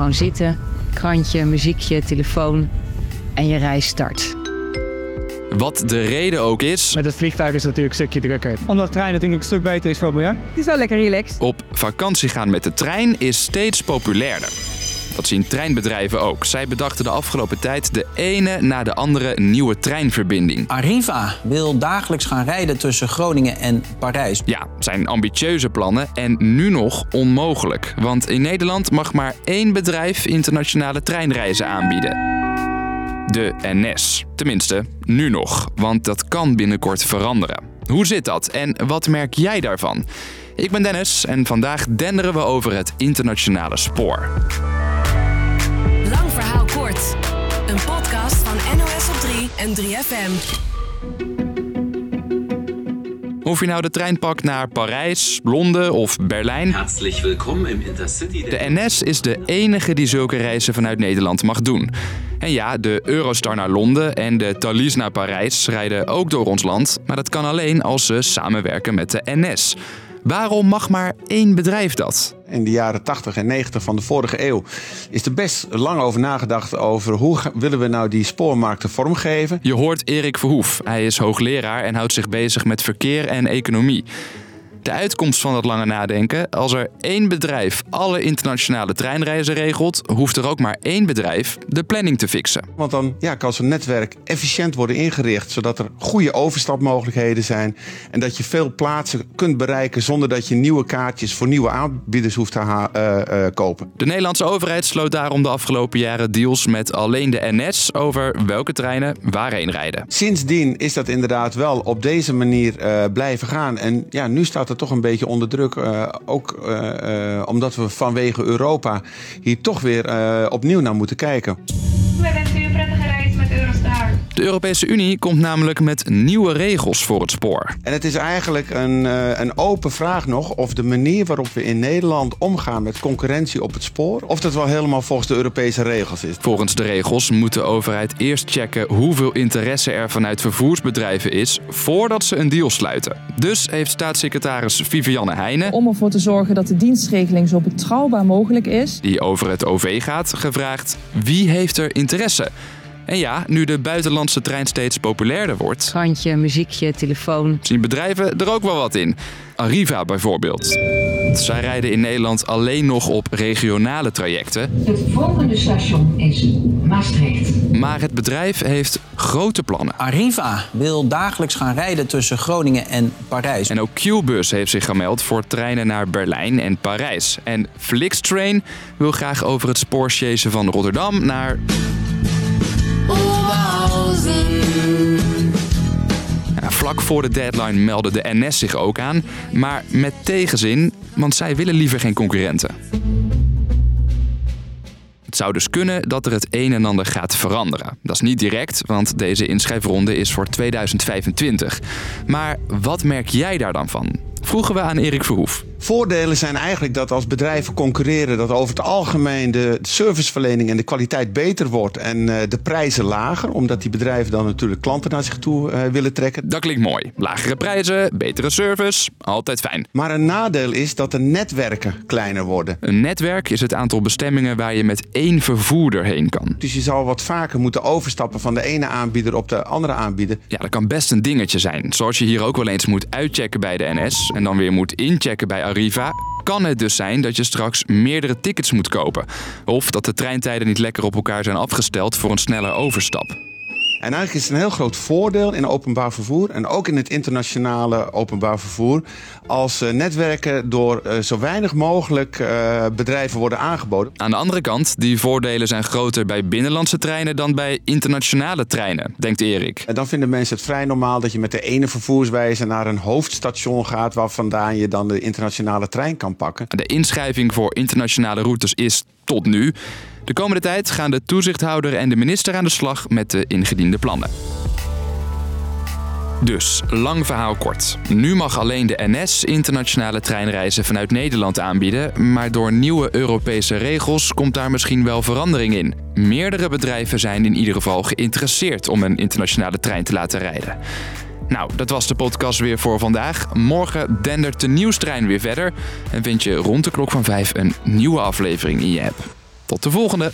gewoon zitten, krantje, muziekje, telefoon en je reis start. Wat de reden ook is, Met het vliegtuig is het natuurlijk een stukje drukker. Omdat de trein natuurlijk een stuk beter is voor milieu. Het is wel lekker relaxed. op vakantie gaan met de trein is steeds populairder. Dat zien treinbedrijven ook. Zij bedachten de afgelopen tijd de ene na de andere nieuwe treinverbinding. Arriva wil dagelijks gaan rijden tussen Groningen en Parijs. Ja, zijn ambitieuze plannen en nu nog onmogelijk. Want in Nederland mag maar één bedrijf internationale treinreizen aanbieden. De NS. Tenminste, nu nog. Want dat kan binnenkort veranderen. Hoe zit dat en wat merk jij daarvan? Ik ben Dennis en vandaag denderen we over het internationale spoor. Een podcast van NOS op 3 en 3FM. Of je nou de trein pakt naar Parijs, Londen of Berlijn. Herzlich willkommen im Intercity. De NS is de enige die zulke reizen vanuit Nederland mag doen. En ja, de Eurostar naar Londen en de Thalys naar Parijs rijden ook door ons land. Maar dat kan alleen als ze samenwerken met de NS. Waarom mag maar één bedrijf dat? In de jaren 80 en 90 van de vorige eeuw is er best lang over nagedacht over hoe willen we nou die spoormarkten vormgeven. Je hoort Erik Verhoef. Hij is hoogleraar en houdt zich bezig met verkeer en economie. De uitkomst van dat lange nadenken, als er één bedrijf alle internationale treinreizen regelt, hoeft er ook maar één bedrijf de planning te fixen. Want dan ja, kan zo'n netwerk efficiënt worden ingericht, zodat er goede overstapmogelijkheden zijn en dat je veel plaatsen kunt bereiken zonder dat je nieuwe kaartjes voor nieuwe aanbieders hoeft te ha- eh, eh, kopen. De Nederlandse overheid sloot daarom de afgelopen jaren deals met alleen de NS over welke treinen waarheen rijden. Sindsdien is dat inderdaad wel op deze manier eh, blijven gaan. En ja, nu staat toch een beetje onder druk. eh, ook eh, eh, omdat we vanwege Europa hier toch weer opnieuw naar moeten kijken. De Europese Unie komt namelijk met nieuwe regels voor het spoor. En het is eigenlijk een, eh, een open vraag nog of de manier waarop we in Nederland omgaan met concurrentie op het spoor, of dat wel helemaal volgens de Europese regels is. Volgens de regels moet de overheid eerst checken hoeveel interesse er vanuit vervoersbedrijven is voordat ze een deal sluiten. Dus heeft staatssecretaris Vivianne Heijnen, om ervoor te zorgen dat de dienstregeling zo betrouwbaar mogelijk is. die over het OV gaat, gevraagd wie heeft er interesse. En ja, nu de buitenlandse trein steeds populairder wordt, Krantje, muziekje, telefoon. zien bedrijven er ook wel wat in. Arriva bijvoorbeeld. Zij rijden in Nederland alleen nog op regionale trajecten. Het volgende station is Maastricht. Maar het bedrijf heeft grote plannen. Arriva wil dagelijks gaan rijden tussen Groningen en Parijs. En ook Qbus heeft zich gemeld voor treinen naar Berlijn en Parijs. En Flixtrain wil graag over het spoor sjezen van Rotterdam naar... Vlak voor de deadline meldde de NS zich ook aan, maar met tegenzin, want zij willen liever geen concurrenten. Het zou dus kunnen dat er het een en ander gaat veranderen. Dat is niet direct, want deze inschrijfronde is voor 2025. Maar wat merk jij daar dan van? Vroegen we aan Erik Verhoef. Voordelen zijn eigenlijk dat als bedrijven concurreren, dat over het algemeen de serviceverlening en de kwaliteit beter wordt en eh, de prijzen lager, omdat die bedrijven dan natuurlijk klanten naar zich toe eh, willen trekken. Dat klinkt mooi. Lagere prijzen, betere service, altijd fijn. Maar een nadeel is dat de netwerken kleiner worden. Een netwerk is het aantal bestemmingen waar je met één vervoerder heen kan. Dus je zal wat vaker moeten overstappen van de ene aanbieder op de andere aanbieder. Ja, dat kan best een dingetje zijn. Zoals je hier ook wel eens moet uitchecken bij de NS en dan weer moet inchecken bij Arriva. Kan het dus zijn dat je straks meerdere tickets moet kopen. Of dat de treintijden niet lekker op elkaar zijn afgesteld voor een sneller overstap. En eigenlijk is het een heel groot voordeel in openbaar vervoer en ook in het internationale openbaar vervoer als eh, netwerken door eh, zo weinig mogelijk eh, bedrijven worden aangeboden. Aan de andere kant, die voordelen zijn groter bij binnenlandse treinen dan bij internationale treinen, denkt Erik. En dan vinden mensen het vrij normaal dat je met de ene vervoerswijze naar een hoofdstation gaat waar vandaan je dan de internationale trein kan pakken. De inschrijving voor internationale routes is tot nu. De komende tijd gaan de toezichthouder en de minister aan de slag met de ingediende plannen. Dus, lang verhaal kort. Nu mag alleen de NS internationale treinreizen vanuit Nederland aanbieden, maar door nieuwe Europese regels komt daar misschien wel verandering in. Meerdere bedrijven zijn in ieder geval geïnteresseerd om een internationale trein te laten rijden. Nou, dat was de podcast weer voor vandaag. Morgen dendert de nieuwstrein weer verder en vind je rond de klok van 5 een nieuwe aflevering in je app. Tot de volgende!